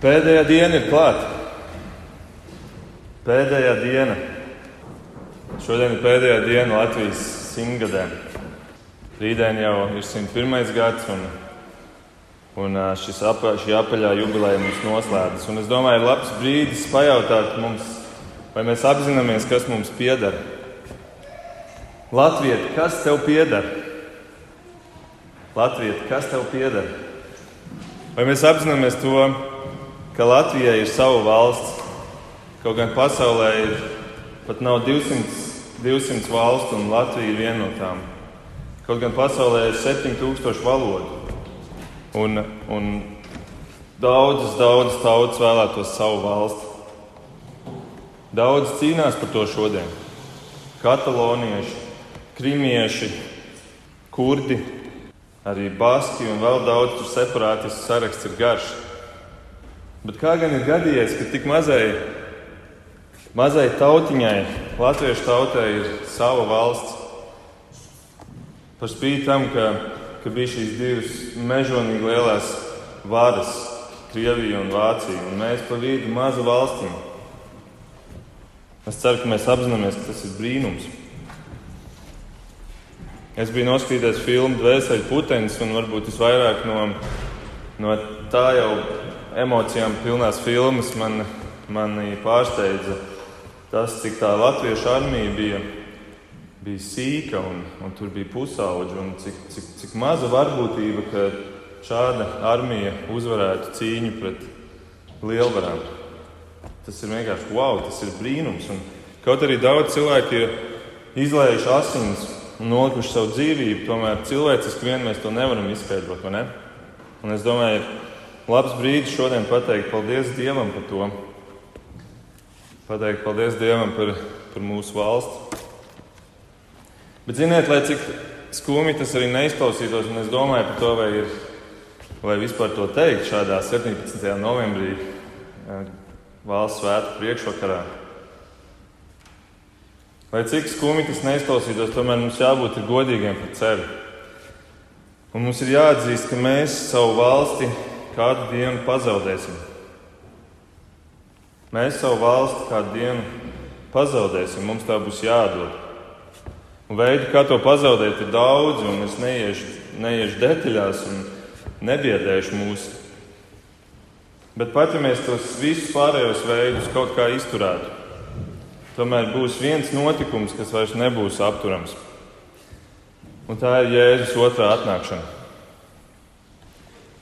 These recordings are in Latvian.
Pēdējā diena ir klāta. Pēdējā diena. Šodien ir pēdējā diena Latvijas simtgadē. Rītdien jau ir 101. gads, un, un šis apa, šī apaļā jubileja mums noslēdzas. Un es domāju, ir labs brīdis pajautāt mums, vai mēs apzināmies, kas mums pieder. Latvija, kas tev pieder? Latvija, kas tev pieder? Vai mēs apzināmies to, ka Latvijai ir sava valsts, kaut gan pasaulē ir pat nav 200, 200 valstu, un Latvija ir viena no tām. Kaut gan pasaulē ir 7000 valodu, un, un daudzas, daudzas tautas vēlētos savu valsti. Daudz cīnās par to šodien. Katalonieši, krimieši, kurdi, arī baski un vēl daudz separātistu saraksts ir garš. Bet kā gan ir gadījies, ka tik mazai, mazai tautiņai, latviešu tautai, ir sava valsts? Par spīti tam, ka, ka bija šīs divas mežonīgi lielās varas, Krievija un Vācija, un mēs pa vidu maza valstīm. Es ceru, ka mēs apzināmies, ka tas ir brīnums. Es biju noskatījies filmu Dvēseli putenis, un varbūt visvairāk no, no tā jau emocijām pilnās filmas man, mani pārsteidza tas, cik tā latviešu armija bija, bija sīka un, un tur bija pusauģi, un cik, cik, cik maza varbūtība, ka šāda armija uzvarētu cīņu pret lielvarām. Tas ir vienkārši wow, tas ir brīnums. Un kaut arī daudz cilvēku ir izlējuši asinis un nolikuši savu dzīvību, tomēr cilvēciski vien mēs to nevaram izskaidrot. Ne? Un es domāju, labs brīdis šodien pateikt paldies Dievam par to. Pateikt paldies Dievam par, par mūsu valsti. Bet ziniet, lai cik skumji tas arī neizklausītos, un es domāju par to, vai, ir, vai vispār to teikt šādā 17. novembrī valsts svētku priekšvakarā. Lai cik skumji tas neizklausītos, tomēr mums jābūt godīgiem pret sevi. Un mums ir jāatzīst, ka mēs savu valsti kādu dienu pazaudēsim. Mēs savu valsti kādu dienu pazaudēsim, mums tā būs jādod. Un veidu, kā to pazaudēt, ir daudz, un es neiešu, neiešu detaļās un nebiedēšu mūsu. Bet pat ja mēs tos visus pārējos veidus kaut kā izturētu, tomēr būs viens notikums, kas vairs nebūs apturams. Un tā ir Jēzus otrā atnākšana.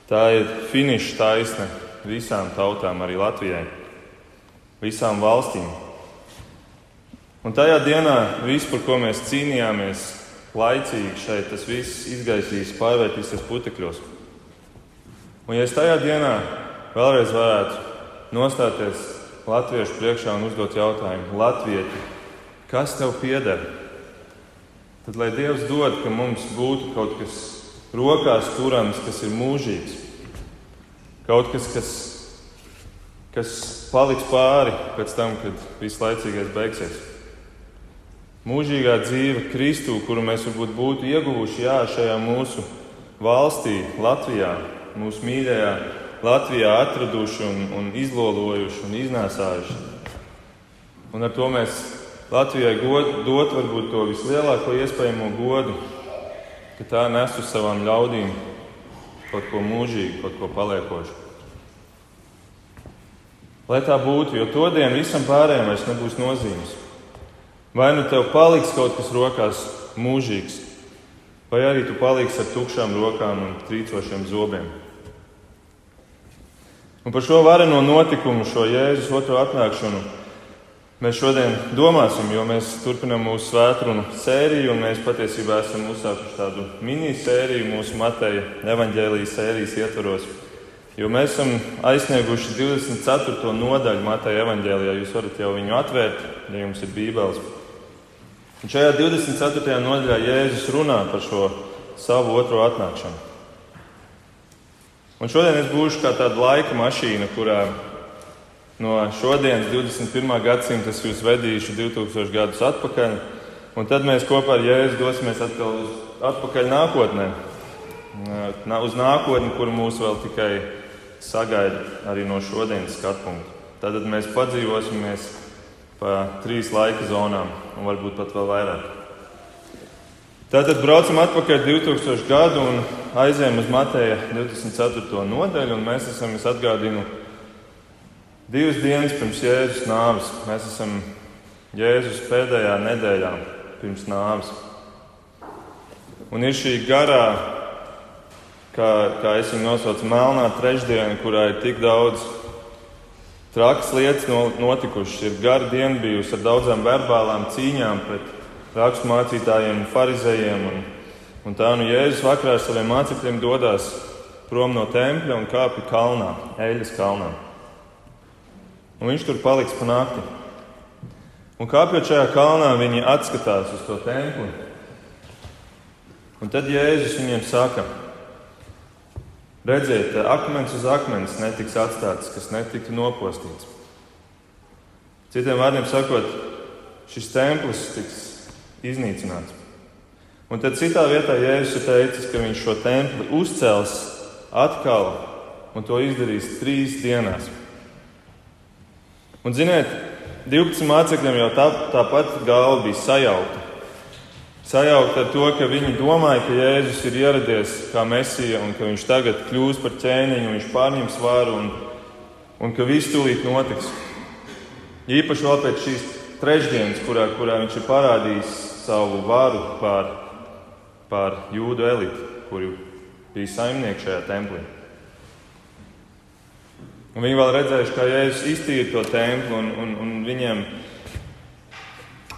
Tā ir finiša taisne visām tautām, arī Latvijai, visām valstīm. Un tajā dienā viss, par ko mēs cīnījāmies, laicīgi šeit, tas viss izgaisīs, pārvērtīsies putekļos. Un ja es tajā dienā vēlreiz varētu nostāties latviešu priekšā un uzdot jautājumu, Latvieti, kas tev pieder? Tad lai Dievs dod, ka mums būtu kaut kas rokās turams, kas ir mūžīgs. Kaut kas, kas, kas paliks pāri pēc tam, kad viss laicīgais beigsies. Mūžīgā dzīve Kristū, kuru mēs varbūt būtu ieguvuši jā, šajā mūsu valstī, Latvijā, mūsu mīļajā Latvijā, atraduši un, un izlolojuši un iznēsājuši. Un ar to mēs Latvijai god, dot varbūt to vislielāko iespējamo godu, ka tā nes uz savām ļaudīm kaut ko mūžīgu, kaut ko paliekošu. Lai tā būtu, jo to dienu visam pārējiem vairs nebūs nozīmes. Vai nu tev paliks kaut kas rokās mūžīgs, vai arī tu paliksi ar tukšām rokām un trīcošiem zobiem. Un par šo vareno notikumu, šo Jēzus otro atnākšanu, Mēs šodien domāsim, jo mēs turpinām mūsu svētkrunu sēriju, un mēs patiesībā esam uzsākuši tādu minisēriju mūsu Mateja evaņģēlijas sērijas ietvaros. Jo mēs esam aizsnieguši 24. nodaļu Mateja evaņģēlijā. Jūs varat jau viņu atvērt, ja jums ir bībeles. Un šajā 24. nodaļā Jēzus runā par šo savu otro atnākšanu. Un šodien es būšu kā tāda laika mašīna, kurā no šodienas, 21. gadsimta, es jūs vedīšu 2000 gadus atpakaļ, un tad mēs kopā ar Jēzu dosimies atkal uz atpakaļ nākotnē. Uz nākotni, kur mūs vēl tikai sagaida arī no šodienas skatu punkta. Tad mēs padzīvosimies pa trīs laika zonām, un varbūt pat vēl vairāk. Tātad braucam atpakaļ 2000 gadu un aizējām uz Mateja 24. nodaļu, un mēs esam, es atgādinu, divas dienas pirms Jēzus nāves. Mēs esam Jēzus pēdējā nedēļā pirms nāves. Un ir šī garā, kā, kā es viņu nosaucu, melnā trešdiena, kurā ir tik daudz trakas lietas notikušas. Ir gara diena bijusi ar daudzām verbālām cīņām pret raksturmācītājiem, farizējiem. Un, un tā nu Jēzus vakarā ar saviem mācekļiem dodas prom no tempļa un kāpj kalnā, eļļas kalnā. Un viņš tur paliks pa nakti. Un kāpjot šajā kalnā, viņi atskatās uz to templi. Un tad Jēzus viņiem saka, redziet, akmens uz akmens netiks atstāts, kas netiktu nopostīts. Citiem vārdiem sakot, šis templis tiks iznīcināts. Un tad citā vietā Jēzus ir teicis, ka viņš šo templi uzcels atkal un to izdarīs trīs dienās. Un, ziniet, 12 mācekļiem jau tā, tāpat galva bija sajaukta. Sajaukta ar to, ka viņi domāja, ka Jēzus ir ieradies kā mesija un ka viņš tagad kļūs par ķēniņu, viņš pārņems varu un, un ka viss tūlīt notiks. Īpaši vēl pēc šīs trešdienas, kurā, kurā viņš ir parādījis savu varu pār, pār jūdu elitu, kuri bija saimnieki šajā templī. Un viņi vēl redzējuši, kā Jēzus iztīra to templi, un, un, un viņiem,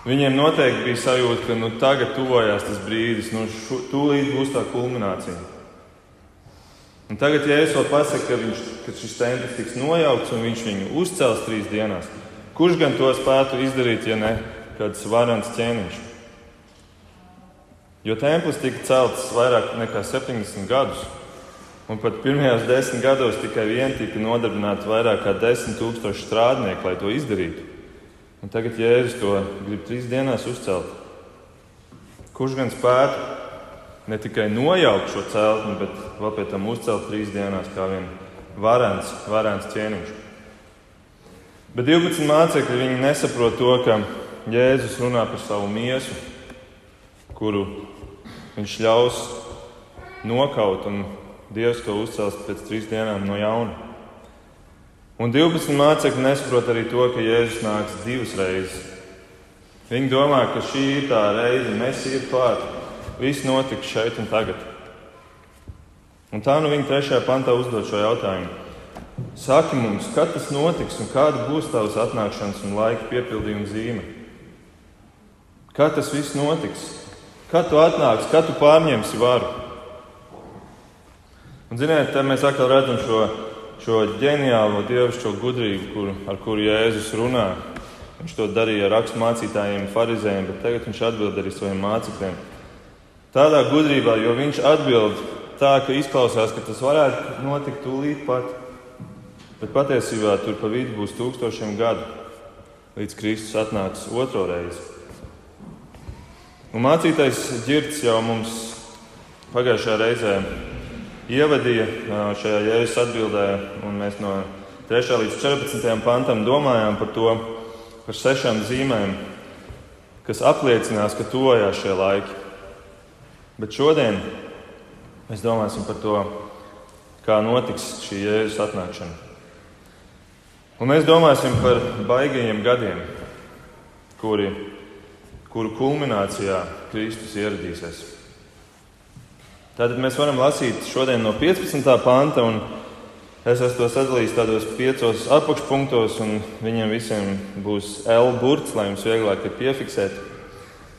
viņiem noteikti bija sajūta, ka nu, tagad tuvojās tas brīdis, nu, šu, tūlīt būs tā kulminācija. Un tagad Jēzus vēl pasaka, ka, viņš, ka šis templis tiks nojaukts un viņš viņu uzcels trīs dienās. Kurš gan to spētu izdarīt, ja ne kāds varants ķēniņš? Jo templis tika celts vairāk nekā 70 gadus. Un pat pirmajos desmit gados tikai vien tika nodarbināti vairāk kā desmit tūkstoši strādnieku, lai to izdarītu. Un tagad Jēzus to grib trīs dienās uzcelt. Kurš gan spētu ne tikai nojaukt šo celtni, bet vēl pēc tam uzcelt trīs dienās kā vien varants, varants ķēniņš. Bet 12 mācekļi nesaprot to, ka Jēzus runā par savu miesu, kuru viņš ļaus nokaut un Dievs to uzcels pēc trīs dienām no jauna. Un 12 mācekļi nesaprot arī to, ka Jēzus nāks divas reizes. Viņi domā, ka šī ir tā reize, mēs ir klāt, viss notiks šeit un tagad. Un tā nu viņa trešajā pantā uzdod šo jautājumu. Saki mums, kad tas notiks un kāda būs tavs atnākšanas un laika piepildījuma zīme? Kad tas viss notiks? Kad tu atnāksi, kad tu pārņemsi varu? Un, ziniet, te mēs atkal redzam šo, šo ģeniālo dievišķo gudrību, kur, ar kuru Jēzus runā. Viņš to darīja ar raksturmācītājiem, farizējiem, bet tagad viņš atbild arī saviem mācekļiem. Tādā gudrībā, jo viņš atbild tā, ka izklausās, ka tas varētu notikt tūlīt pat, bet patiesībā tur pa vidu būs tūkstošiem gadu, līdz Kristus atnāks otro reizi. Un mācītais ģirts jau mums pagājušajā reizē ievadīja šajā jēzus atbildē, un mēs no 3. līdz 14. pantam domājām par to, par sešām zīmēm, kas apliecinās, ka tuvojās šie laiki. Bet šodien mēs domāsim par to, kā notiks šī jēzus atnākšana. Un mēs domāsim par baigajiem gadiem, kuri, kuru kulminācijā Kristus ieradīsies. Tātad mēs varam lasīt šodien no 15. panta, un es esmu to sadalījis tādos piecos apakšpunktos, un viņiem visiem būs L burts, lai jums vieglāk ir piefiksēt.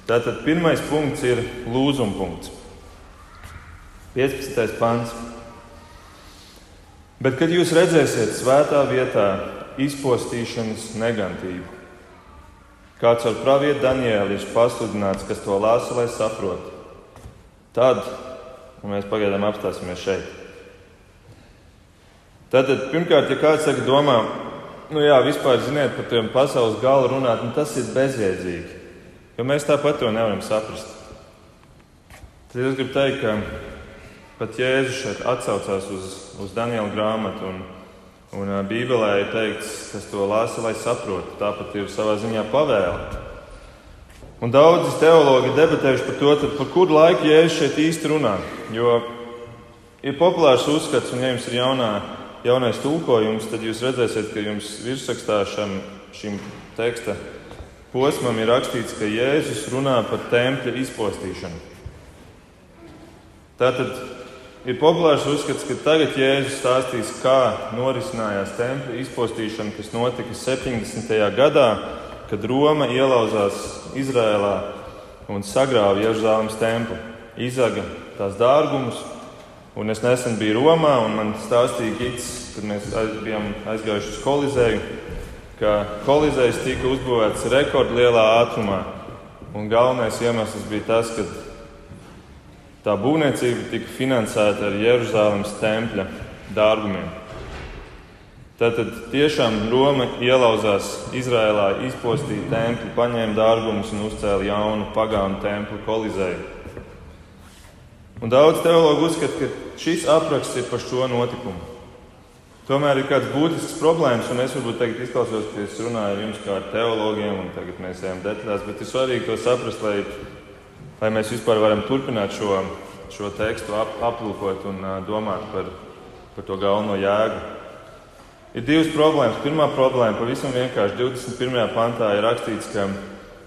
Tātad pirmais punkts ir lūzuma punkts. 15. pants. Bet, kad jūs redzēsiet svētā vietā izpostīšanas negantību, kāds ar pravietu Danielu ir pasludināts, kas to lāsa, lai saprotu, tad un mēs pagaidām apstāsimies šeit. Tātad, pirmkārt, ja kāds saka, domā, nu jā, vispār ziniet par tiem pasaules galu runāt, nu tas ir bezjēdzīgi, jo mēs tāpat to nevaram saprast. Tad es gribu teikt, ka pat Jēzus šeit atsaucās uz, uz Daniela grāmatu. Un, un Bībelē ir teikts, kas to lasa, lai saprotu. Tāpat ir savā ziņā pavēle. Un daudzi teologi debatējuši par to, par kuru laiku Jēzus šeit īsti runā. Jo ir populārs uzskats, un ja jums ir jaunā, jaunais tulkojums, tad jūs redzēsiet, ka jums virsrakstā šam, šim teksta posmam ir rakstīts, ka Jēzus runā par tempļa izpostīšanu. Tātad ir populārs uzskats, ka tagad Jēzus stāstīs, kā norisinājās tempļa izpostīšana, kas notika 70. gadā kad Roma ielauzās Izrēlā un sagrāva Jeruzalemes templi, izaga tās dārgumus. Un es nesen biju Romā, un man stāstīja Gits, kad mēs bijām aizgājuši uz Kolizēju, ka Kolizējs tika uzbūvēts rekordlielā ātrumā. Un galvenais iemesls bija tas, ka tā būvniecība tika finansēta ar Jeruzalemes tempļa dārgumiem. Tātad tiešām Roma ielauzās Izrēlā, izpostīja templi, paņēma dārgumus un uzcēla jaunu pagānu templi kolizēju. Un daudz teologu uzskata, ka šis apraksts ir par šo notikumu. Tomēr ir kāds būtisks problēmas, un es varbūt tagad izklausos, ka es runāju ar jums kā ar teologiem, un tagad mēs ejam detaļās, bet ir svarīgi to saprast, lai, lai mēs vispār varam turpināt šo, šo tekstu ap, aplūkot un uh, domāt par, par to galveno jēgu. Ir divas problēmas. Pirmā problēma pavisam vienkārši 21. pantā ir rakstīts, ka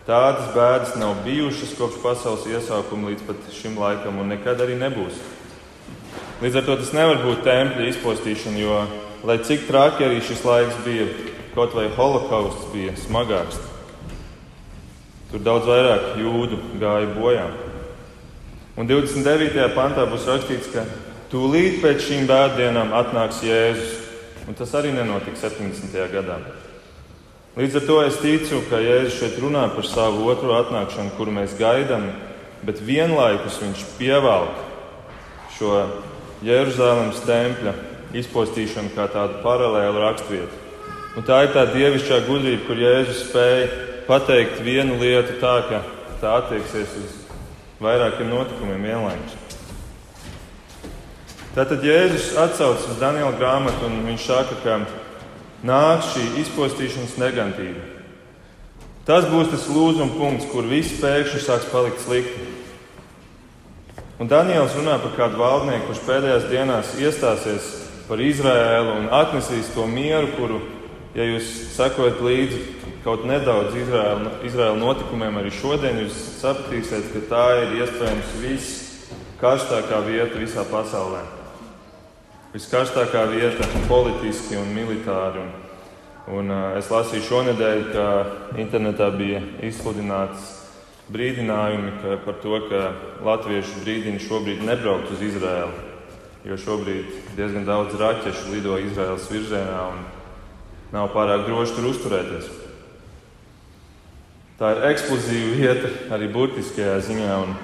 tādas bēdas nav bijušas kopš pasaules iesākuma līdz pat šim laikam, un nekad arī nebūs. Līdz ar to tas nevar būt tempļa izpostīšana, jo, lai cik traki arī šis laiks bija, kaut vai holokausts bija smagāks, tur daudz vairāk jūdu gāja bojā. Un 29. pantā būs rakstīts, ka tūlīt pēc šīm bēddienām atnāks Jēzus un tas arī nenotika 70. gadā. Līdz ar to es ticu, ka Jēzus šeit runā par savu otro atnākšanu, kuru mēs gaidām, bet vienlaikus viņš pievelk šo Jeruzalemes tempļa izpostīšanu kā tādu paralēlu raksturvietu. Un tā ir tā dievišķā gudrība, kur Jēzus spēja pateikt vienu lietu tā, ka tā attieksies uz vairākiem notikumiem vienlaikus. Tātad Jēzus atsaucas uz Daniela grāmatu un viņš saka, ka nāks šī izpostīšanas negantība. Tas būs tas lūzuma punkts, kur viss pēkšņi sāks palikt slikti. Un Daniels runā par kādu valdnieku, kurš pēdējās dienās iestāsies par Izraēlu un atnesīs to mieru, kuru, ja jūs sekojat līdzi kaut nedaudz Izraēla, Izraēla notikumiem arī šodien, jūs sapratīsiet, ka tā ir iespējams viss karstākā vieta visā pasaulē viskarstākā vieta politiski un militāri. Un, un, uh, es lasīju šonadēļ, ka internetā bija izsludināts brīdinājumi ka, par to, ka latvieši brīdina šobrīd nebraukt uz Izraēlu, jo šobrīd diezgan daudz raķešu lido Izraēlas virzienā un nav pārāk droši tur uzturēties. Tā ir eksplozīva vieta arī burtiskajā ziņā. Un,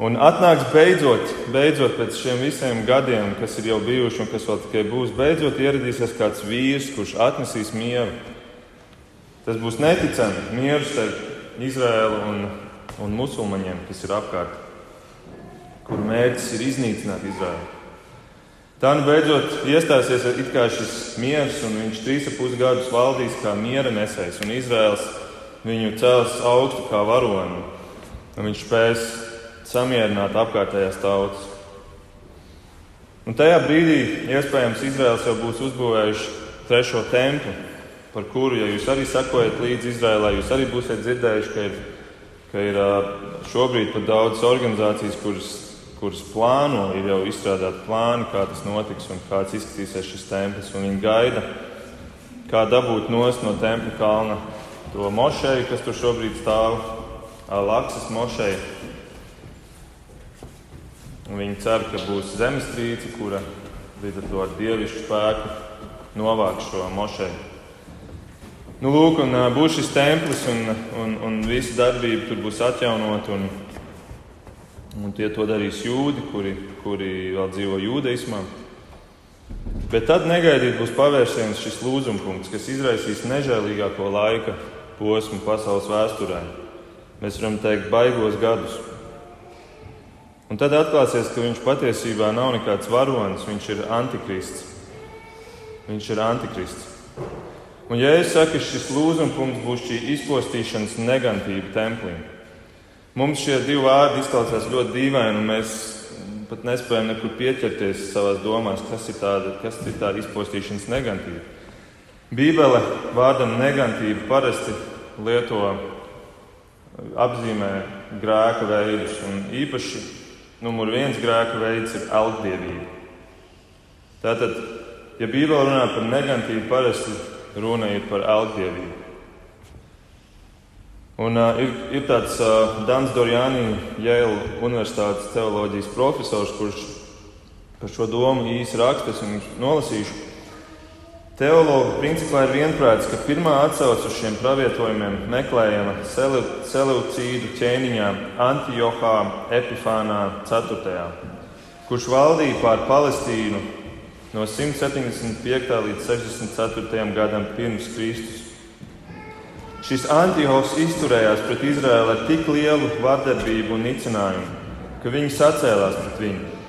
Un atnāks beidzot, beidzot pēc šiem visiem gadiem, kas ir jau bijuši un kas vēl tikai būs, beidzot ieradīsies kāds vīrs, kurš atnesīs mieru. Tas būs neticami mieru starp Izraēlu un, un musulmaņiem, kas ir apkārt, kuru mērķis ir iznīcināt Izraēlu. Tā nu beidzot iestāsies šis miers, un viņš trīs ap pus gadus valdīs kā miera nesējs, un Izraels viņu cels augstu kā varoni. Viņš spēs samierināt apkārtējās tautas. Un tajā brīdī iespējams Izraels jau būs uzbūvējuši trešo templi, par kuru, ja jūs arī sekojat līdzi Izraēlai, jūs arī būsiet dzirdējuši, ka ir, ka ir šobrīd pat daudzas organizācijas, kuras, kuras plāno, ir jau izstrādāti plāni, kā tas notiks un kāds izskatīsies šis templis. Viņi gaida, kā dabūt nost no tempļa kalna to mošeju, kas tur šobrīd stāv, Laksas mošeju. Viņi cer, ka būs zemestrīce, kura līdz ar to ar dievišķu spēku novāks šo mošeju. Nu, lūk, un, būs šis templis, un, un, un visa darbība tur būs atjaunota. Un, un tie to darīs jūdi, kuri, kuri vēl dzīvo jūdaismā. Bet tad negaidīt būs pavērsiens šis lūzumpunkts, kas izraisīs nežēlīgāko laika posmu pasaules vēsturē. Mēs varam teikt, baigos gadus. Un tad atklāsies, ka viņš patiesībā nav nekāds varonis, viņš ir antikrists. Viņš ir antikrists. Un, ja es saku, šis lūzumpunkts būs šī izpostīšanas negantība templī, mums šie divi vārdi izklausās ļoti dīvaini, un mēs pat nespējam nekur pieķerties savā domās, kas ir tāda, kas ir tāda izpostīšanas negantība. Bībele vārdam negantība parasti lieto apzīmē grēka veidus, un īpaši numur viens grēka veids ir algdievība. Tātad, ja Bībele runā par negantību, parasti runa ir par algdievību. Un, uh, ir, ir tāds uh, Dans Dorjāni, Jēla Universitātes teoloģijas profesors, kurš par šo domu īsi raksta, un viņš nolasīšu. Teologi principā ir vienprāts, ka pirmā atsauce uz šiem pravietojumiem meklējama Seleucīdu ķēniņā Antiohā Epifānā 4. kurš valdīja pār Palestīnu no 175. līdz 64. gadam pirms Kristus. Šis Antiohs izturējās pret Izraēlu ar tik lielu vardarbību un nicinājumu, ka viņi sacēlās pret viņu.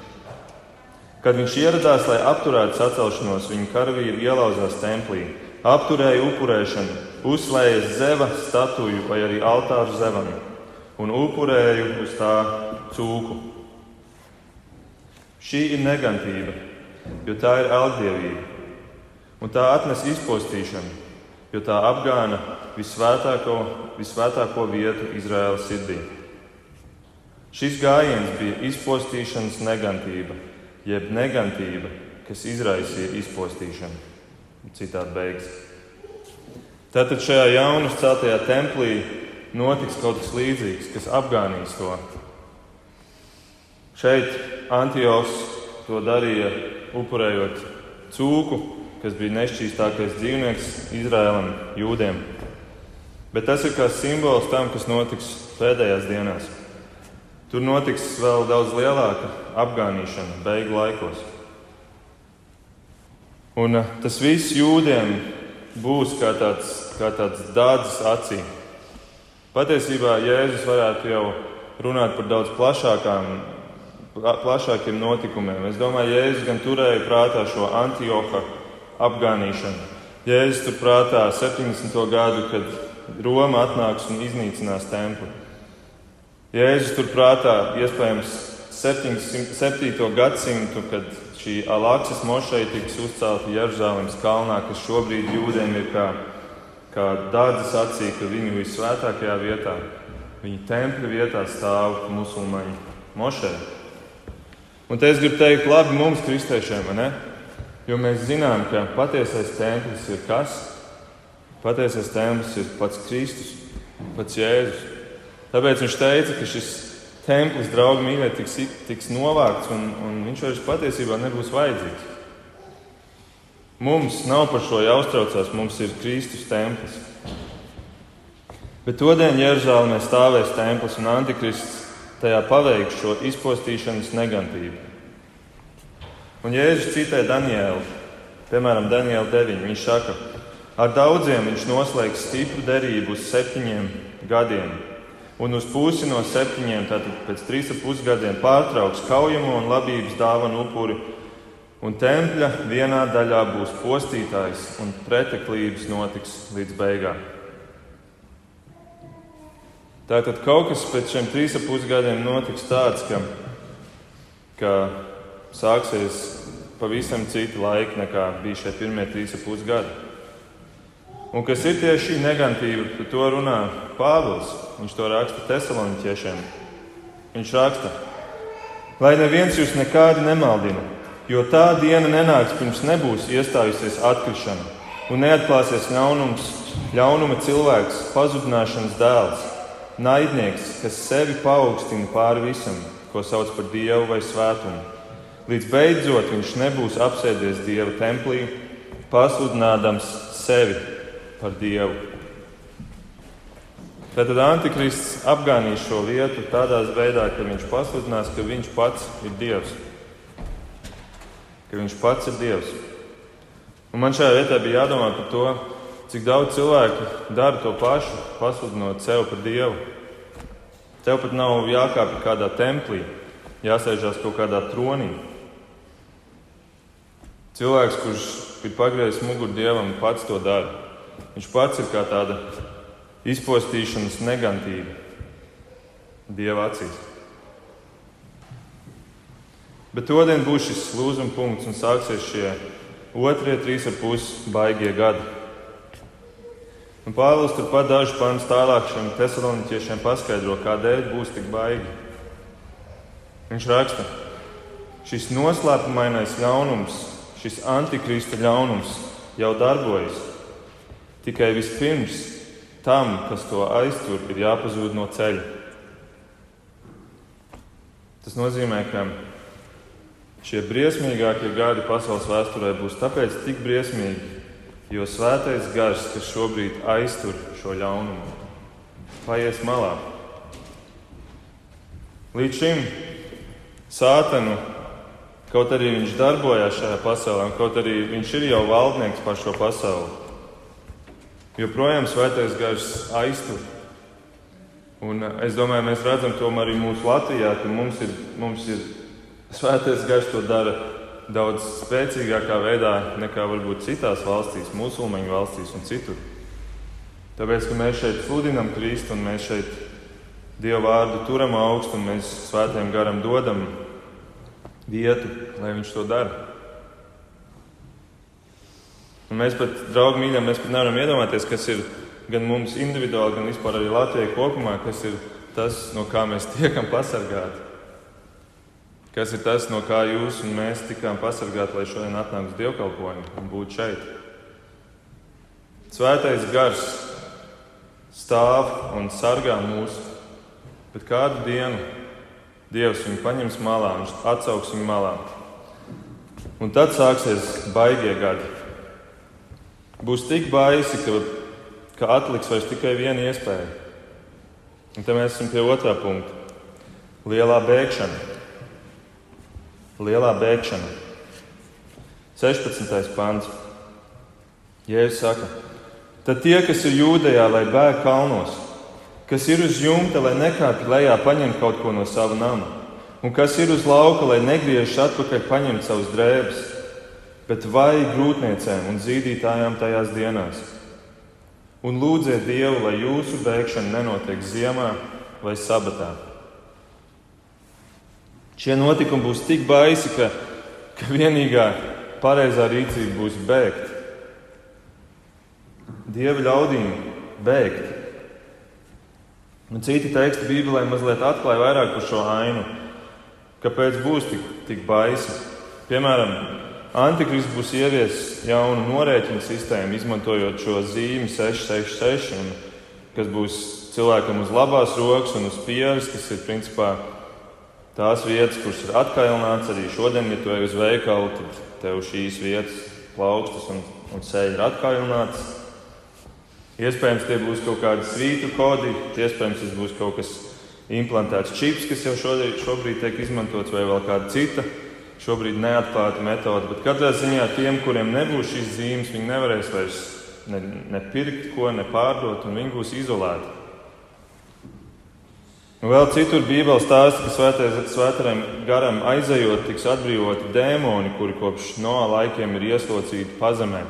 Kad viņš ieradās, lai apturētu sacelšanos, viņa karavīri ielauzās templī, apturēja upurēšanu, uzslēja zeva statuju vai arī altāru zevam un upurēja uz tā cūku. Šī ir negantība, jo tā ir algdievība, un tā atnes izpostīšanu, jo tā apgāna visvētāko, visvētāko vietu Izraēlas sirdī. Šis gājiens bija izpostīšanas negantība jeb negantība, kas izraisīja izpostīšanu. Citādi beigas. Tātad šajā jaunas celtajā templī notiks kaut kas līdzīgs, kas apgānīs to. Šeit Antijos to darīja upurējot cūku, kas bija nešķīstākais dzīvnieks Izrēlam, jūdiem. Bet tas ir kā simbols tam, kas notiks pēdējās dienās. Tur notiks vēl daudz lielāka apgānīšana beigu laikos. Un eh, tas viss jūdiem būs kā tāds, kā tāds dārdzis acī. Patiesībā Jēzus varētu jau runāt par daudz plašākām, plašākiem notikumiem. Es domāju, Jēzus gan turēja prātā šo Antioha apgānīšanu. Jēzus tur prātā 70. gadu, kad Roma atnāks un iznīcinās templi. Jēzus turprātā iespējams 7. gadsimtu, kad šī Alāksas mošeja tiks uzcelta Jeruzalemes kalnā, kas šobrīd jūdiem ir kā, kā dārdzes acī, ka viņu visvētākajā vietā, viņa tempļa vietā stāv musulmaņu mošeja. Un te es gribu teikt, labi mums, kristiešiem, jo mēs zinām, ka patiesais templis ir kas? Patiesais templis ir pats Kristus, pats Jēzus. Tāpēc viņš teica, ka šis templis, draugi mīļie, tiks, tiks novākts un, un viņš vairs patiesībā nebūs vajadzīgs. Mums nav par šo jāuztraucās, mums ir Kristus templis. Bet todien Jeruzālēmē stāvēs templis un antikrists tajā paveiks šo izpostīšanas negantību. Un Jēzus citē Danielu, piemēram, Daniela 9. Viņš saka, ar daudziem viņš noslēgs stipru derību uz septiņiem gadiem un uz pusi no septiņiem, tātad pēc trīs ap pusgadiem, pārtrauks kaujamo un labības dāvanu upuri, un tempļa vienā daļā būs postītājs, un preteklības notiks līdz beigām. Tātad kaut kas pēc šiem trīs ap pusgadiem notiks tāds, ka, ka sāksies pavisam citi laiki nekā bija šie pirmie trīs ap pusgadi. Un kas ir tieši šī negantība, par to runā Pāvils. Viņš to raksta Thessaloniķiešiem. Viņš raksta, lai neviens jūs nekādi nemaldina, jo tā diena nenāks pirms nebūs iestājusies atkrišana un neatklāsies ļaunums, ļaunuma cilvēks, pazudināšanas dēls, naidnieks, kas sevi paaugstina pāri visam, ko sauc par dievu vai svētumu. Līdz beidzot viņš nebūs apsēdies dieva templī, pasludinādams sevi par Dievu. Tātad Antikrists apgānīs šo vietu tādā veidā, ka viņš pasludinās, ka viņš pats ir Dievs. Ka viņš pats ir Dievs. Un man šajā vietā bija jādomā par to, cik daudz cilvēku dara to pašu, pasludinot sev par Dievu. Tev pat nav jākāpj kādā templī, jāsēžās kaut kādā tronī. Cilvēks, kurš ir pagriezis muguru dievam, pats to dara. Viņš pats ir kā tāda izpostīšanas negantība dieva acīs. Bet todien būs šis lūzuma punkts un sāksies šie otrie trīs ar pus baigie gadi. Un Pāvils turpat dažus pāns tālāk šiem tesaloniķiešiem paskaidro, kādēļ būs tik baigi. Viņš raksta, šis noslēpumainais ļaunums, šis antikrista ļaunums jau darbojas. Tikai vispirms tam, kas to aiztur, ir jāpazūd no ceļa. Tas nozīmē, ka šie briesmīgākie gadi pasaules vēsturē būs tāpēc tik briesmīgi, jo svētais gars, kas šobrīd aiztur šo ļaunumu, paies malā. Līdz šim sātanu, kaut arī viņš darbojās šajā pasaulē, un kaut arī viņš ir jau valdnieks par šo pasauli, joprojām svētais gars aiztur. Un eh, es domāju, mēs redzam to arī mūsu Latvijā, ka mums ir, mums ir svētais gars to dara daudz spēcīgākā veidā nekā varbūt citās valstīs, musulmaņu valstīs un citur. Tāpēc, ka mēs šeit sludinam Kristu un mēs šeit Dievu vārdu turam augstu un mēs svētajam garam dodam vietu, lai viņš to dara. Un mēs pat, draugi, mīļā, mēs pat nevaram iedomāties, kas ir gan mums individuāli, gan vispār arī Latvijai kopumā, kas ir tas, no kā mēs tiekam pasargāti. Kas ir tas, no kā jūs un mēs tikām pasargāti, lai šodien atnāktu uz dievkalpojumu un būtu šeit? Svētais gars stāv un sargā mūs, bet kādu dienu Dievs viņu paņems malā, viņš atsauks viņu malā. Un tad sāksies baigie gadi būs tik baisi, ka, ka atliks vairs tikai viena iespēja. Un te mēs esam pie otrā punkta. Lielā bēgšana. Lielā bēgšana. 16. pāns. Jēzus saka, tad tie, kas ir jūdejā, lai bēg kalnos, kas ir uz jumta, lai nekāpj lejā paņemt kaut ko no sava nama, un kas ir uz lauka, lai negriežas atpakaļ paņemt savus drēbes, bet vai grūtniecēm un zīdītājām tajās dienās. Un lūdziet Dievu, lai jūsu bēgšana nenotiek ziemā vai sabatā. Šie notikumi būs tik baisi, ka, ka vienīgā pareizā rīcība būs bēgt. Dieva ļaudīm bēgt. Un citi teksti Bībelē mazliet atklāja vairāk par šo ainu, kāpēc būs tik, tik baisi. Piemēram, Antikrists būs ieviesis jaunu norēķinu sistēmu, izmantojot šo zīmi 666, un, kas būs cilvēkam uz labās rokas un uz pieres, kas ir principā tās vietas, kuras ir atkailināts. Arī šodien, ja tu ej uz veikalu, tad tev šīs vietas, plaukstas un, un sēļi ir atkailināts. Iespējams, tie būs kaut kādi svītu kodi, iespējams, tas būs kaut kas implantēts čips, kas jau šodien, šobrīd tiek izmantots, vai vēl kāda cita šobrīd neatklāta metode, bet katrā ziņā tiem, kuriem nebūs šīs zīmes, viņi nevarēs vairs ne, ne pirkt ko, ne pārdot, un viņi būs izolēti. Un vēl citur Bībelē stāsta, ka svētajam garam aizejot, tiks atbrīvoti dēmoni, kuri kopš no laikiem ir ieslocīti pazemē.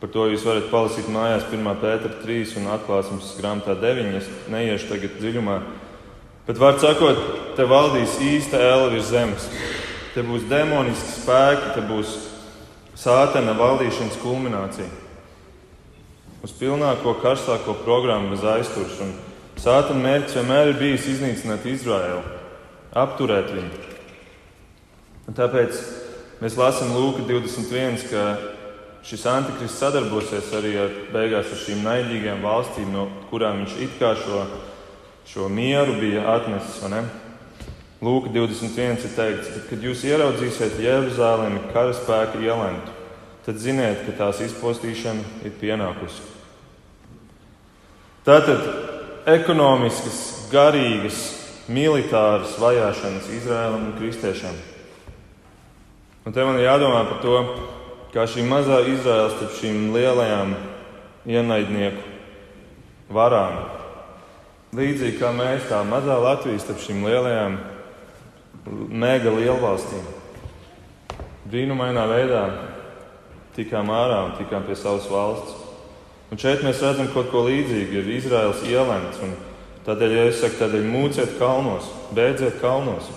Par to jūs varat palasīt mājās 1. pētera 3 un atklāsmes grāmatā 9. Es neiešu tagad dziļumā. Bet, var sakot, te valdīs īsta ēla virs zemes. Te būs demoniski spēki, te būs sātana valdīšanas kulminācija. Uz pilnāko, karstāko programmu bez aizturšanas. Sātana mērķis vienmēr ir bijis iznīcināt Izraēlu, apturēt viņu. Un tāpēc mēs lasām Lūka 21, ka šis antikrists sadarbosies arī ar, beigās ar šīm naidīgām valstīm, no kurām viņš it kā šo, šo mieru bija atnesis. Lūk, 21 ir teikts, ka, kad jūs ieraudzīsiet Jeruzalemi karaspēka ielentu, tad ziniet, ka tās izpostīšana ir pienākusi. Tātad ekonomiskas, garīgas, militāras vajāšanas Izrēlam un kristiešiem. Un te man ir jādomā par to, kā šī mazā Izraela starp šīm lielajām ienaidnieku varām. Līdzīgi kā mēs, tā mazā Latvijas starp šīm lielajām mega lielvalstīm. Brīnumainā veidā tikām ārā un tikām pie savas valsts. Un šeit mēs redzam kaut ko līdzīgu. Ir Izraels ielemts. Tādēļ, ja es saku, tādēļ mūciet kalnos, beidziet kalnos.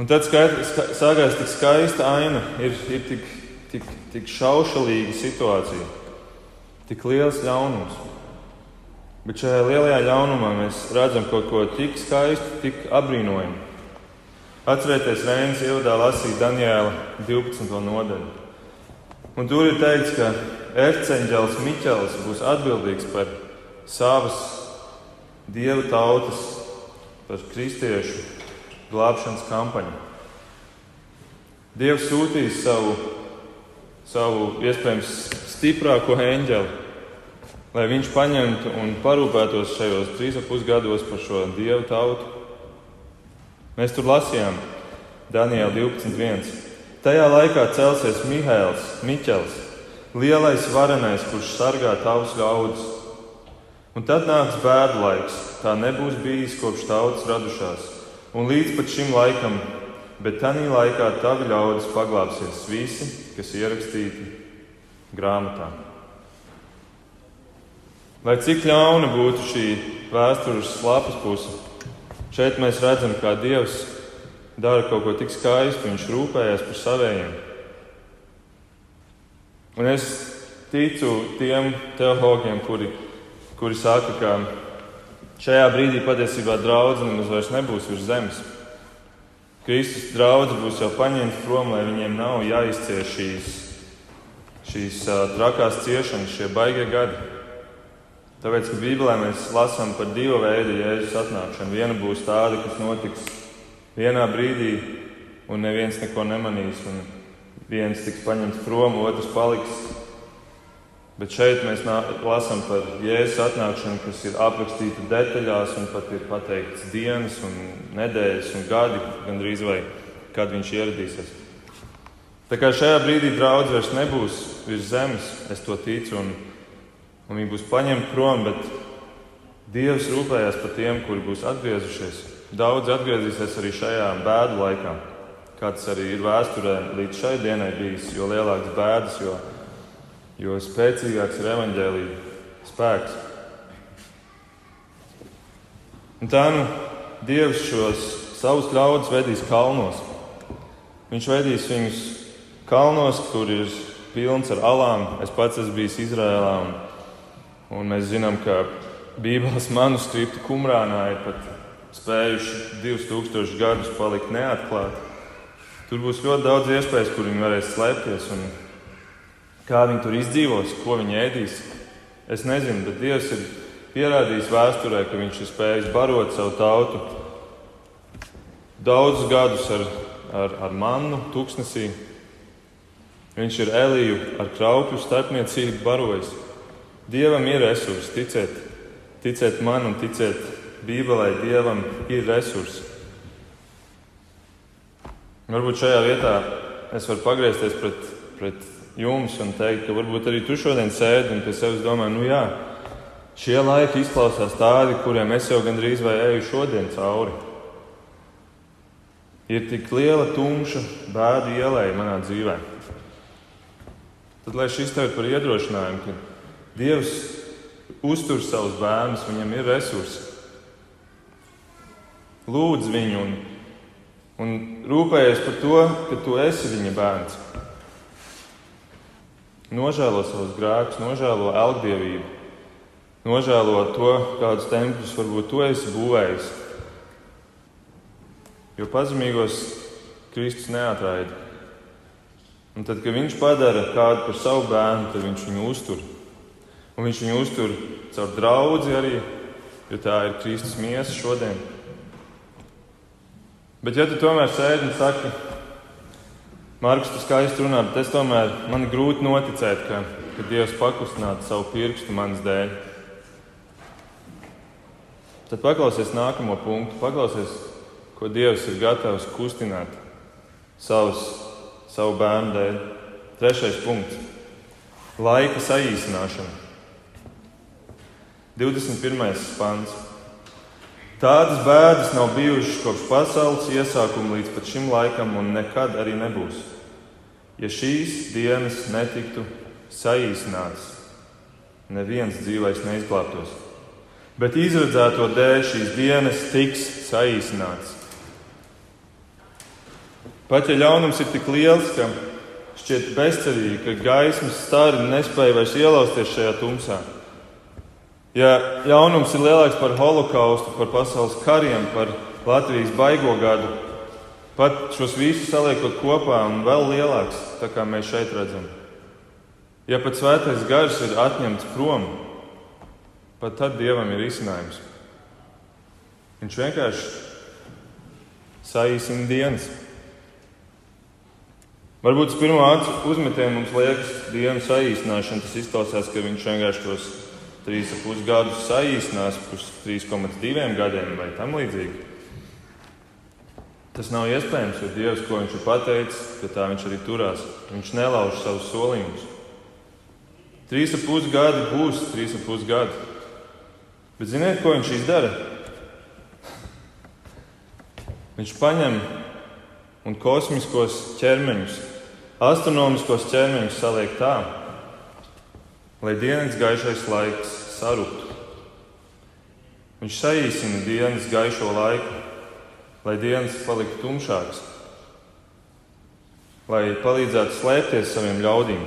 Un tad sākās tik skaista aina, ir, ir tik, tik, tik šaušalīga situācija, tik liels ļaunums. Bet šajā lielajā ļaunumā mēs redzam kaut ko tik skaistu, tik apbrīnojamu. Atcerieties, Reinas ievadā lasīt Daniela 12. nodaļu. Un tur ir teikts, ka erceņģēlis Miķels būs atbildīgs par savas dieva tautas, par kristiešu glābšanas kampaņu. Dievs sūtīs savu, savu iespējams stiprāko eņģeli, lai viņš paņemtu un parūpētos šajos trīs ap pusgados par šo dievu tautu. Mēs tur lasījām Daniela 12.1. Tajā laikā celsies Mihēls, Miķels, lielais varenais, kurš sargā tavus gaudus. Un tad nāks bēdu laiks, tā nebūs bijis kopš tautas radušās un līdz pat šim laikam, bet tajā laikā tavi ļaudis paglāpsies visi, kas ierakstīti grāmatā. Lai cik ļauna būtu šī vēstures lapas puse, šeit mēs redzam, kā Dievs dara kaut ko tik skaistu, Viņš rūpējas par saviem. Un es ticu tiem teologiem, kuri, kuri saka, ka Šajā brīdī patiesībā draudzene nemaz vairs nebūs virs zemes. Kristus draugs būs jau paņemts prom, lai viņiem nav jāizcieš šīs, šīs uh, trakās ciešanas, šie baigie gadi. Tāpēc, ka Bībelē mēs lasām par divu veidu jēzus atnākšanu. Viena būs tāda, kas notiks vienā brīdī, un neviens neko nemanīs, viens tiks paņemts prom, otrs paliks Bet šeit mēs lasām par jēzus atnākšanu, kas ir aprakstīta detaļās, un pat ir pateikts dienas, un nedēļas un gadi, gandrīz vai kad viņš ieradīsies. Tā kā šajā brīdī draudz vairs nebūs virs zemes, es to ticu, un, viņi būs paņemti prom, bet Dievs rūpējās par tiem, kuri būs atgriezušies. Daudz atgriezīsies arī šajā bēdu laikā, kāds arī ir vēsturē līdz šai dienai bijis, jo lielākas bēdas, jo jo spēcīgāks ir evaņģēlīja spēks. Un tā nu Dievs šos savus ļaudis vedīs kalnos. Viņš vedīs viņus kalnos, kur ir pilns ar alām. Es pats esmu bijis Izrēlā, un, un mēs zinām, ka Bībeles manuskripti Kumrānā ir pat spējuši 2000 gadus palikt neatklāti. Tur būs ļoti daudz iespējas, kur viņi varēs slēpties. Un, Kā viņi tur izdzīvos, ko viņi ēdīs, es nezinu, bet Dievs ir pierādījis vēsturē, ka Viņš ir spējis barot savu tautu daudzus gadus ar, ar, ar mannu, tūkstnesī. Viņš ir Eliju ar kraukļu starpniecību barojis. Dievam ir resursi, ticiet, ticiet man un ticiet Bībelē, Dievam ir resursi. Varbūt šajā vietā es varu pagriezties pret, pret jums un teikt, ka varbūt arī tu šodien sēdi un pie sevis domā, nu jā, šie laiki izklausās tādi, kuriem es jau gandrīz vai eju šodien cauri. Ir tik liela tumša bēdu ielēja manā dzīvē. Tad, lai šis tev ir par iedrošinājumu, ka Dievs uztur savus bērnus, viņam ir resursi. Lūdz viņu un, un rūpējies par to, ka tu esi viņa bērns. Nožēlo savus grēkus, nožēlo elgdievību, nožēlo to, kādus tempļus varbūt tu esi būvējis. Jo pazemīgos Kristus neatraida. Un tad, kad viņš padara kādu par savu bērnu, tad viņš viņu uztur. Un viņš viņu uztur caur draugu arī, jo tā ir Kristus miesa šodien. Bet, ja tu tomēr sēdi un saki, Marks, tu skaisti runā, bet es tomēr man grūti noticēt, ka, ka Dievs pakustinātu savu pirkstu manas dēļ. Tad paklausies nākamo punktu, paklausies, ko Dievs ir gatavs kustināt savus, savu bērnu dēļ. Trešais punkts - laika saīsināšana. 21. pants. Tādas bēdas nav bijušas kopš pasaules iesākuma līdz pat šim laikam, un nekad arī nebūs. Ja šīs dienas netiktu saīsinātas, neviens dzīvais neizglābtos. Bet izredzēto dēļ šīs dienas tiks saīsinātas. Pat ja ļaunums ir tik liels, ka šķiet bezcerīgi, ka gaismas stari nespēja vairs ielausties šajā tumsā. Ja ļaunums ir lielāks par holokaustu, par pasaules kariem, par Latvijas baigo gadu, pat šos visus saliekot kopā un vēl lielāks, tā kā mēs šeit redzam. Ja pat svētais gars ir atņemts prom, pat tad dievam ir izcinājums. Viņš vienkārši saīsina dienas. Varbūt uz pirmā uzmetiena mums liekas, dienu saīsināšana. Tas izklausās, ka viņš vienkārši tos 3,5 gadus saīsinās uz 3,2 gadiem vai tam līdzīgi. Tas nav iespējams, jo Dievs, ko viņš ir pateicis, ka tā viņš arī turās. Viņš nelauž savus solījumus. 3,5 gadi būs 3,5 gadi. Bet ziniet, ko viņš izdara? Viņš paņem un kosmiskos ķermeņus astronomiskos ķermeņus saliek tā, lai dienas gaišais laiks sarūktu. Viņš saīsina dienas gaišo laiku, lai dienas paliktu tumšākas, lai palīdzētu slēpties saviem ļaudīm,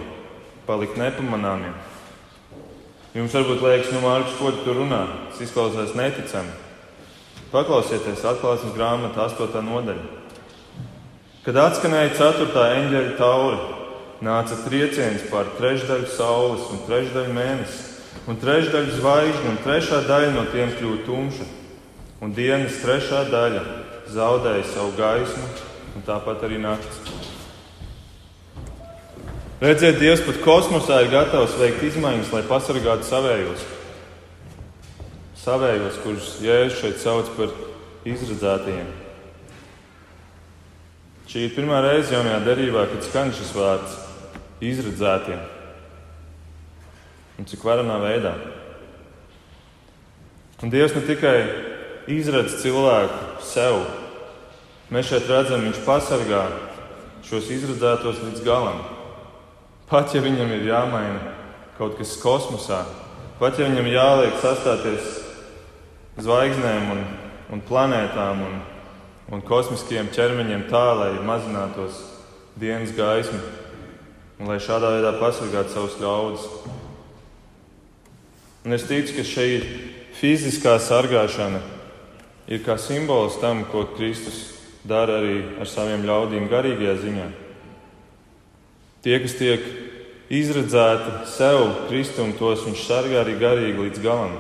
palikt nepamanāmiem. Jums varbūt liekas, nu, Mārcis, ko tu runā? Tas izklausās neticami. Paklausieties, atklāsmes grāmata, 8. nodaļa. Kad atskanēja ceturtā eņģeļa taura, nāca trieciens pār trešdaļu saules un trešdaļu mēnesi, un trešdaļu zvaigžņu, un trešā daļa no tiem kļuva tumša, un dienas trešā daļa zaudēja savu gaismu, un tāpat arī naktis. Redziet, Dievs pat kosmosā ir gatavs veikt izmaiņas, lai pasargātu savējos. Savējos, kurus Jēzus šeit sauc par izredzētajiem. Šī ir pirmā reize jaunajā derībā, kad skan šis vārds - izredzētie. Un cik varenā veidā. Un Dievs ne tikai izredz cilvēku sev, mēs šeit redzam, viņš pasargā šos izredzētos līdz galam. Pat ja viņam ir jāmaina kaut kas kosmosā, pat ja viņam jāliek sastāties zvaigznēm un, un planētām un un kosmiskiem ķermeņiem tā, lai mazinātos dienas gaisma un lai šādā veidā pasargātu savus ļaudis. Un es ticu, ka šī fiziskā sargāšana ir kā simbols tam, ko Kristus dara arī ar saviem ļaudīm garīgajā ziņā. Tie, kas tiek izredzēti sev, Kristum, tos viņš sargā arī garīgi līdz galam.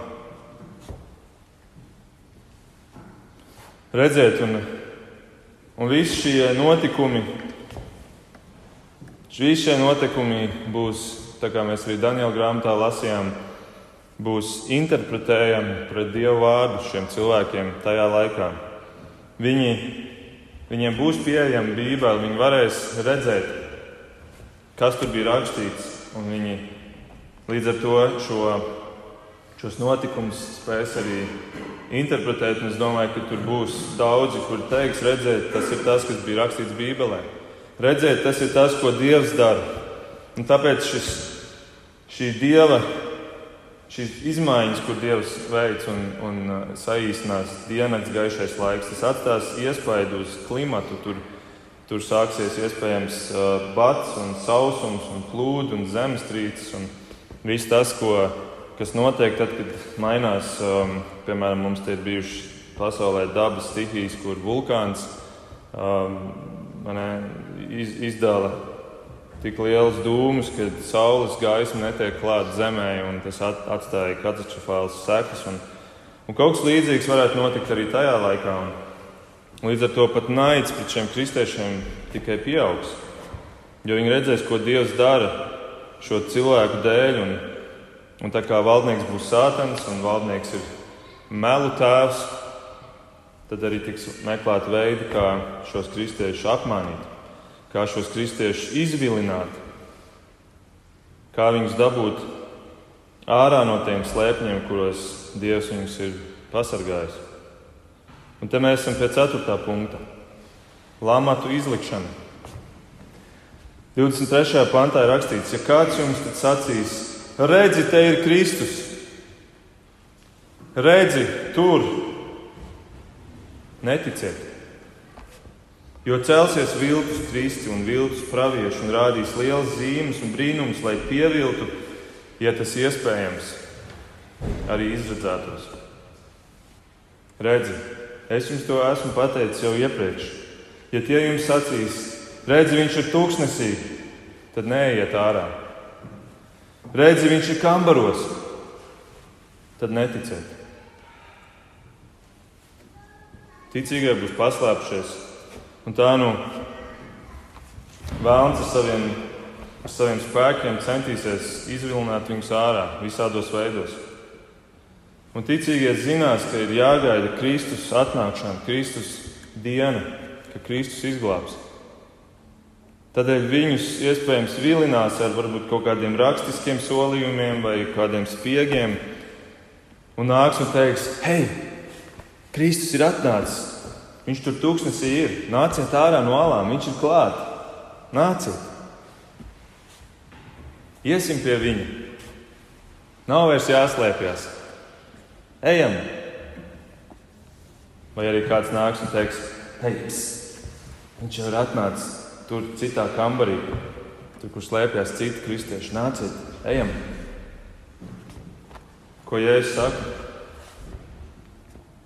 Redziet, un, un visi šie notikumi, visi šie notikumi būs, tā kā mēs arī Daniela grāmatā lasījām, būs interpretējami pret Dievu vārdu šiem cilvēkiem tajā laikā. Viņi, viņiem būs pieejama Bībele, viņi varēs redzēt, kas tur bija rakstīts, un viņi līdz ar to šo, šos notikumus spēs arī interpretēt. Es domāju, ka tur būs daudzi, kuri teiks, redzēt, tas ir tas, kas bija rakstīts Bībelē. Redzēt, tas ir tas, ko Dievs dara. Un tāpēc šis, šī Dieva, šīs izmaiņas, ko Dievs veids un, un uh, saīsinās dienas gaišais laiks, tas atstās iespaidu uz klimatu. Tur, tur sāksies iespējams uh, bats un sausums un plūdi un zemestrīces un viss tas, ko kas notiek tad, kad mainās, um, piemēram, mums te ir bijušas pasaulē dabas stihijas, kur vulkāns um, iz, izdala tik liels dūmus, ka saules gaisma netiek klāta zemē, un tas at, atstāja katastrofālas sekas. Un, un kaut kas līdzīgs varētu notikt arī tajā laikā. Un līdz ar to pat naids pret šiem kristiešiem tikai pieaugs. Jo viņi redzēs, ko Dievs dara šo cilvēku dēļ. Un, Un tā kā valdnieks būs sātans un valdnieks ir melu tēvs, tad arī tiks meklēt veidi, kā šos kristiešus apmānīt, kā šos kristiešus izvilināt, kā viņus dabūt ārā no tiem slēpņiem, kuros Dievs viņus ir pasargājis. Un te mēs esam pie 4. punkta - lamatu izlikšana. 23. pantā ir rakstīts, ja kāds jums sacīs, redzi, te ir Kristus, redzi, tur, neticiet. Jo celsies viltus kristi un viltus pravieši un rādīs lielas zīmes un brīnumus, lai pieviltu, ja tas iespējams, arī izredzētos. Redzi, es jums to esmu pateicis jau iepriekš. Ja tie jums sacīs, redzi, viņš ir tūkstnesī, tad neiet ārā. Redzi, viņš ir kambaros, tad neticiet. Ticīgie būs paslēpušies Un tā nu vēlams ar saviem, ar saviem spēkiem centīsies izvilināt viņus ārā visādos veidos. Un ticīgie zinās, ka ir jāgaida Kristus atnākšana, Kristus diena, ka Kristus izglābs. Tādēļ viņus iespējams vilinās ar varbūt kaut kādiem rakstiskiem solījumiem vai kādiem spiegiem, un nāks un teiks, hei, Kristus ir atnācis, Viņš tur tūkstnesī ir. Nāciet ārā no alām, viņš ir klāt. Nāciet! Iesim pie viņa. Nav vairs jāslēpjas. Ejam! Vai arī kāds nāks un teiks, hei, viņš jau ir atnācis tur citā kambarī, tur, kur slēpjas citi kristieši. Nāciet, ejam! Ko Jēzus saka?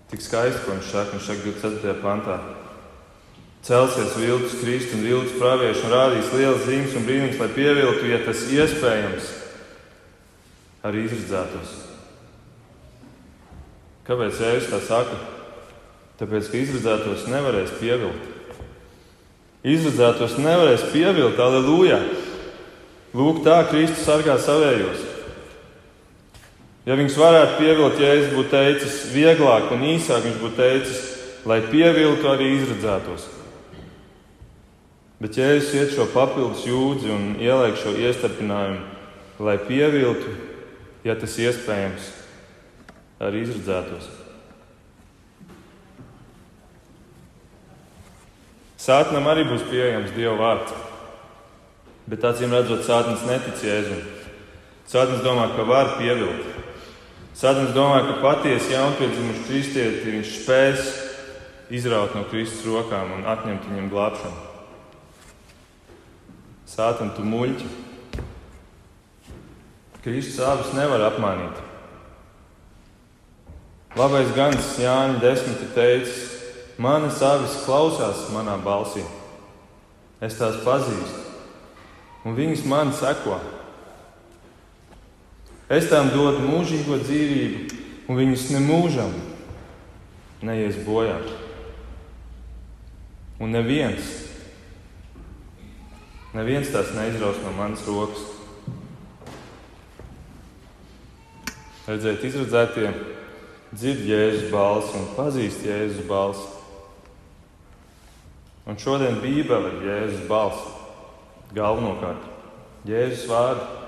Tik skaisti, ko viņš saka, viņš saka 24. pantā. Celsies viltus Kristus un viltus pravieši un rādīs lielas zīmes un brīnums, lai pieviltu, ja tas iespējams, arī izredzētos. Kāpēc Jēzus tā saka? Tāpēc, ka izredzētos nevarēs pievilkt. Izredzētos nevarēs pievilkt, aleluja! Lūk, tā Kristus sargā savējos. Ja viņš varētu pievilkt, ja es būtu teicis vieglāk un īsāk, viņš būtu teicis, lai pievilktu arī izredzētos. Bet es iet šo papildus jūdzi un ieliek šo iestarpinājumu, lai pievilktu, ja tas iespējams, arī izredzētos. Sātnam arī būs pieejams Dieva vārds, bet acīm redzot, Sātnis netic Jēzum. Sātnis domā, ka var pievilkt. Sādams domā, ka patiesi jaunpiedzimuši kristieti viņš spēs izraut no Kristus rokām un atņemt viņam glābšanu. Sātam, tu muļķi! Kristus abus nevar apmānīt. Labais gans Jānis desmit ir teicis, manas avis klausās manā balsī. Es tās pazīstu, un viņas man seko. Es tām dodu mūžīgo dzīvību, un viņas nemūžam neies bojā. Un neviens, neviens tās neizraus no manas rokas. Redzēt, izredzētie dzird Jēzus balsi un pazīst Jēzus balsi. Un šodien Bībele ir Jēzus balss. Galvenokārt Jēzus vārds.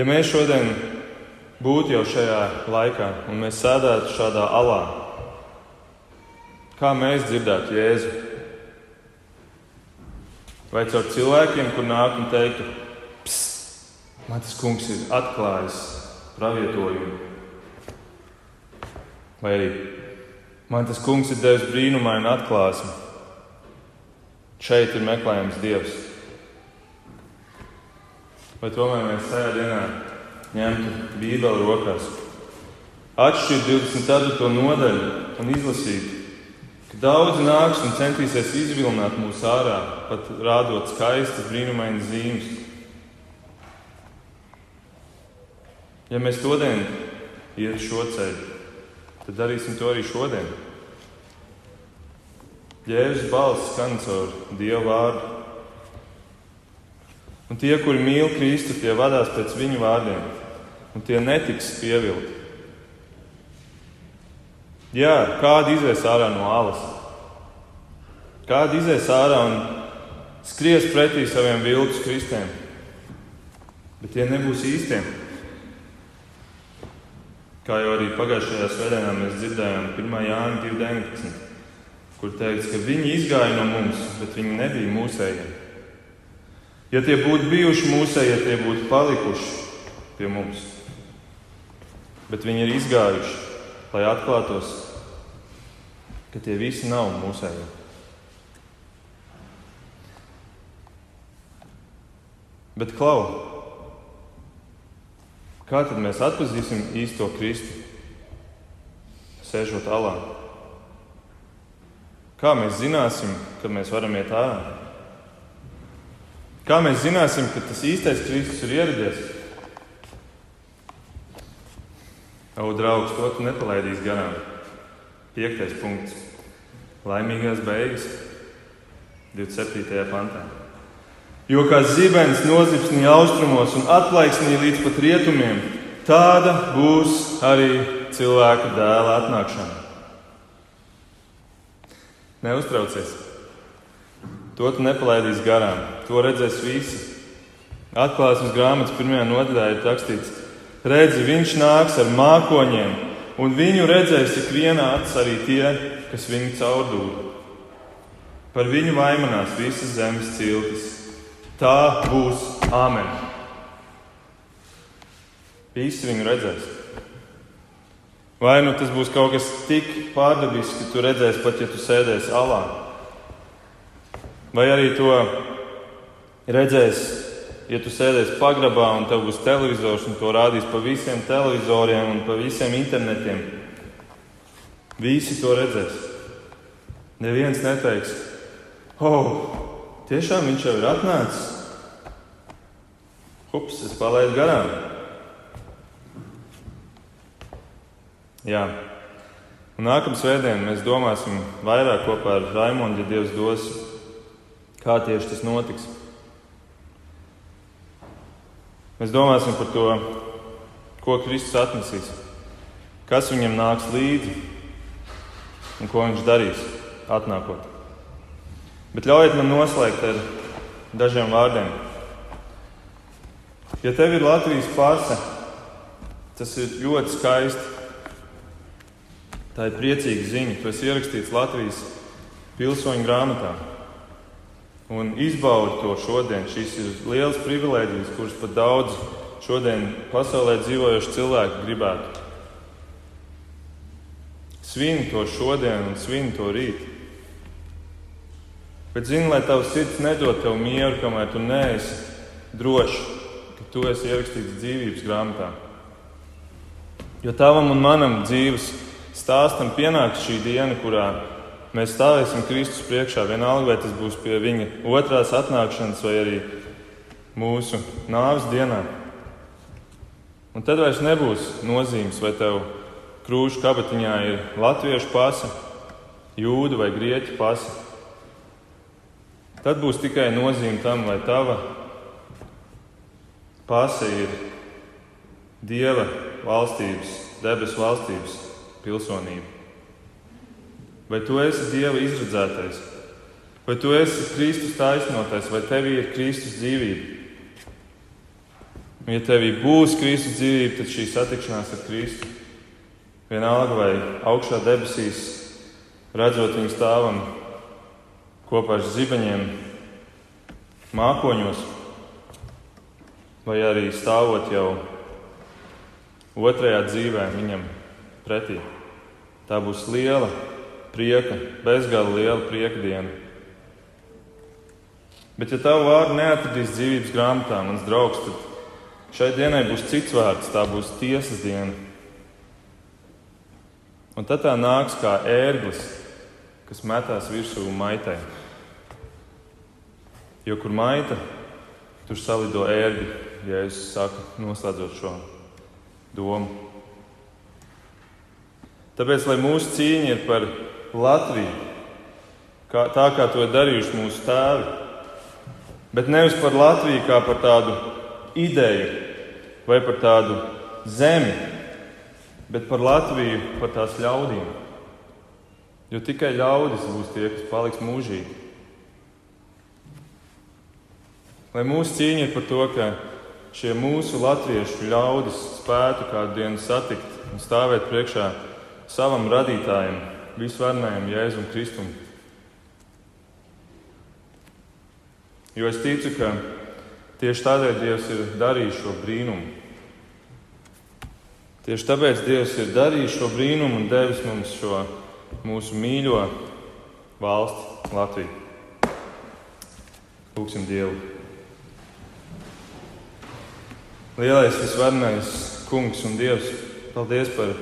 Ja mēs šodien būtu jau šajā laikā un mēs sēdētu šādā alā, kā mēs dzirdētu Jēzu? Vai caur cilvēkiem, kur nāk un teiktu, man tas kungs ir atklājis pravietojumu? Vai arī man tas kungs ir devis brīnumainu atklāsmi? Šeit ir meklējams Dievs. Vai tomēr mēs tajā dienā ņemtu Bībeli rokās, atšķirtu 24. nodaļu un izlasītu, ka daudzi nāks un centīsies izvilināt mūs ārā, pat rādot skaistas, brīnumainas zīmes. Ja mēs šodien ietu šo ceļu, tad darīsim to arī šodien. Jēzus balss skan caur Dieva vārdu. Un tie, kuri mīl Kristu, tie vadās pēc viņu vārdiem, un tie netiks pievilti. Jā, kādi izies ārā no alas? Kādi izies ārā un skries pretī saviem viltus kristiem? Bet tie nebūs īstiem. Kā jau arī pagājušajā svētdienā mēs dzirdējām, 1. Jāņa 2.19, kur teikts, ka viņi izgāja no mums, bet viņi nebija mūsējie. Ja tie būtu bijuši mūsējie, tie būtu palikuši pie mums. Bet viņi ir izgājuši, lai atklātos, ka tie visi nav mūsējie. Bet klau, kā tad mēs atpazīsim īsto Kristu, sēžot alā? Kā mēs zināsim, kad mēs varam iet ārā? Kā mēs zināsim, ka tas īstais Kristus ir ieradies? Au, draugs, to tu nepalaidīsi garām. Piektais punkts. Laimīgās beigas 27. pantā. Jo kā zibens nozipsnīja austrumos un atplaiksnīja līdz pat rietumiem, tāda būs arī cilvēka dēla atnākšana. Neuztraucies! To tu nepalaidīsi garām, to redzēs visi. Atklāsmes grāmatas pirmajā nodaļā ir rakstīts, redzi, viņš nāks ar mākoņiem, un viņu redzēs ik viena acis arī tie, kas viņu caurdūra. Par viņu vaimanās visas zemes ciltis Tā būs Āmen. Visi viņu redzēs. Vai nu tas būs kaut kas tik pārdabisks, ka tu redzēsi pat, ja tu sēdēsi alā, vai arī to redzēsi, ja tu sēdēsi pagrabā un tev būs televizors un to rādīs pa visiem televizoriem un pa visiem internetiem. Visi to redzēs. Neviens neteiks, oh, Tiešām viņš jau ir atnācis. Ups, es palaidu garām. Jā. Un nākamā svētdienā mēs domāsim vairāk kopā ar Raimondu, ja Dievs dos, kā tieši tas notiks. Mēs domāsim par to, ko Kristus atnesīs, kas viņam nāks līdzi un ko viņš darīs atnākot. Bet ļaujiet man noslēgt ar dažiem vārdiem. Ja tev ir Latvijas pase, tas ir ļoti skaisti. Tā ir priecīga ziņa. Tu esi ierakstīts Latvijas pilsoņu grāmatā. Un izbaudi to šodien. Šis ir liels privilēģijas, kuras pat daudz šodien pasaulē dzīvojuši cilvēki gribētu. Svini to šodien un svini to rīt. Bet zini, lai tavs sirds nedod tev mieru, kamēr tu neesi drošs, ka tu esi ierakstīts dzīvības grāmatā. Jo tavam un manam dzīves stāstam pienāks šī diena, kurā mēs stāvēsim Kristus priekšā. Vienalga, vai tas būs pie viņa otrās atnākšanas vai arī mūsu nāves dienā. Un tad vairs nebūs nozīmes, vai tev krūšu kabatiņā ir latviešu pasa, jūdu vai grieķu pasa. Tad būs tikai nozīme tam, vai tava pase ir Dieva valstības, debesu valstības pilsonība. Vai tu esi Dieva izredzētais, vai tu esi Kristus taisnotais, vai tevī ir Kristus dzīvība? Ja tevī būs Kristus dzīvība, tad šī satikšanās ar Kristu, vienalga vai augšā debesīs, redzot viņu stāvam kopā ar zibeņiem, mākoņos, vai arī stāvot jau otrajā dzīvē viņam pretī. Tā būs liela prieka, bezgala liela prieka diena. Bet, ja tavu vārdu neatradīs dzīvības grāmatā, mans draugs, tad šai dienai būs cits vārds, tā būs tiesas diena. Un tad tā nāks kā ērglis, kas metās virsū maitai. Jo kur maita, tur salido ērgi, ja es saku, noslēdzot šo domu. Tāpēc, lai mūsu cīņa ir par Latviju, kā, tā kā to darījuši mūsu tēvi, bet nevis par Latviju kā par tādu ideju vai par tādu zemi, bet par Latviju, par tās ļaudīm. Jo tikai ļaudis būs tie, kas paliks mūžīgi. Lai mūsu cīņa ir par to, ka šie mūsu latviešu ļaudis spētu kādu dienu satikt un stāvēt priekšā savam radītājam, visvarnējam Jēzum Kristum. Jo es ticu, ka tieši tādēļ Dievs ir darījis šo brīnumu. Tieši tāpēc Dievs ir darījis šo brīnumu un devis mums šo mūsu mīļo valsti, Latviju. Lūksim Dievu! Lielais, visvarenais kungs un dievs, paldies par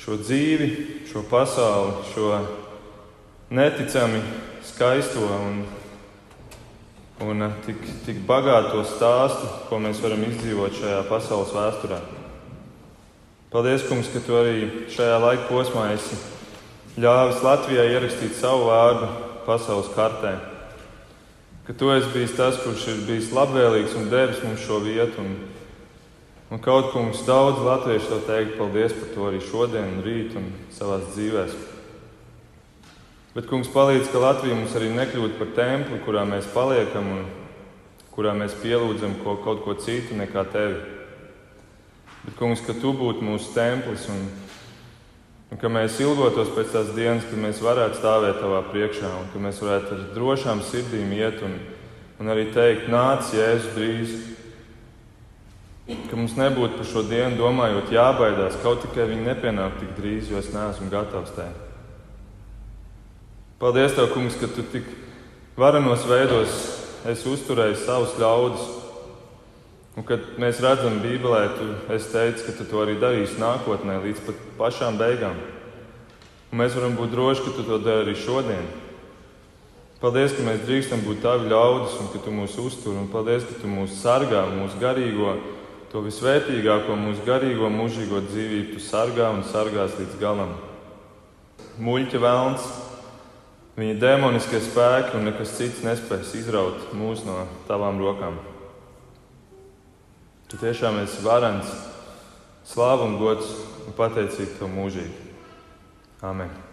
šo dzīvi, šo pasauli, šo neticami skaisto un, un tik, tik bagāto stāstu, ko mēs varam izdzīvot šajā pasaules vēsturē. Paldies, kungs, ka tu arī šajā laika posmā esi ļāvis Latvijai ierakstīt savu vārdu pasaules kartē. Ka tu esi bijis tas, kurš ir bijis labvēlīgs un devis mums šo vietu. Un, Un kaut kungs daudz latviešu to teikt, paldies par to arī šodien, rīt un savā dzīvēm. Bet kungs palīdz, ka Latvija mums arī nekļūtu par templi, kurā mēs paliekam un kurā mēs pielūdzam ko, kaut ko citu nekā tevi. Bet, kungs, ka tu būtu mūsu templis un, un ka mēs ilgotos pēc tās dienas, kad mēs varētu stāvēt tavā priekšā un ka mēs varētu ar drošām sirdīm iet un, un arī teikt, nāc, Jēzus drīz! Ka mums nebūtu par šo dienu domājot, jābaidās, kaut tikai viņi nepienāk tik drīz, jo es neesmu gatavs tai. Paldies, Tev, Kungs, ka Tu tik varenos veidos esi uzturējis savus ļaudis. Un kad mēs redzam Bībelē, tu teici, ka tu to arī darīsi nākotnē, līdz pat pašām beigām. Un mēs varam būt droši, ka tu to dari arī šodien. Paldies, ka mēs drīkstam būt tavi ļaudis un ka tu mūs uztur. Un paldies, ka tu mūs sargā, mūsu garīgo To visvērtīgāko mūsu garīgo, mūžīgo dzīvību tu sargā un sargās līdz galam. Muļķa vēlns, viņa demoniskie spēki un nekas cits nespēs izraut mūs no tavām rokām. Tu tiešām esi varants, slāva un gods un pateicība tev mūžīgi. Amen!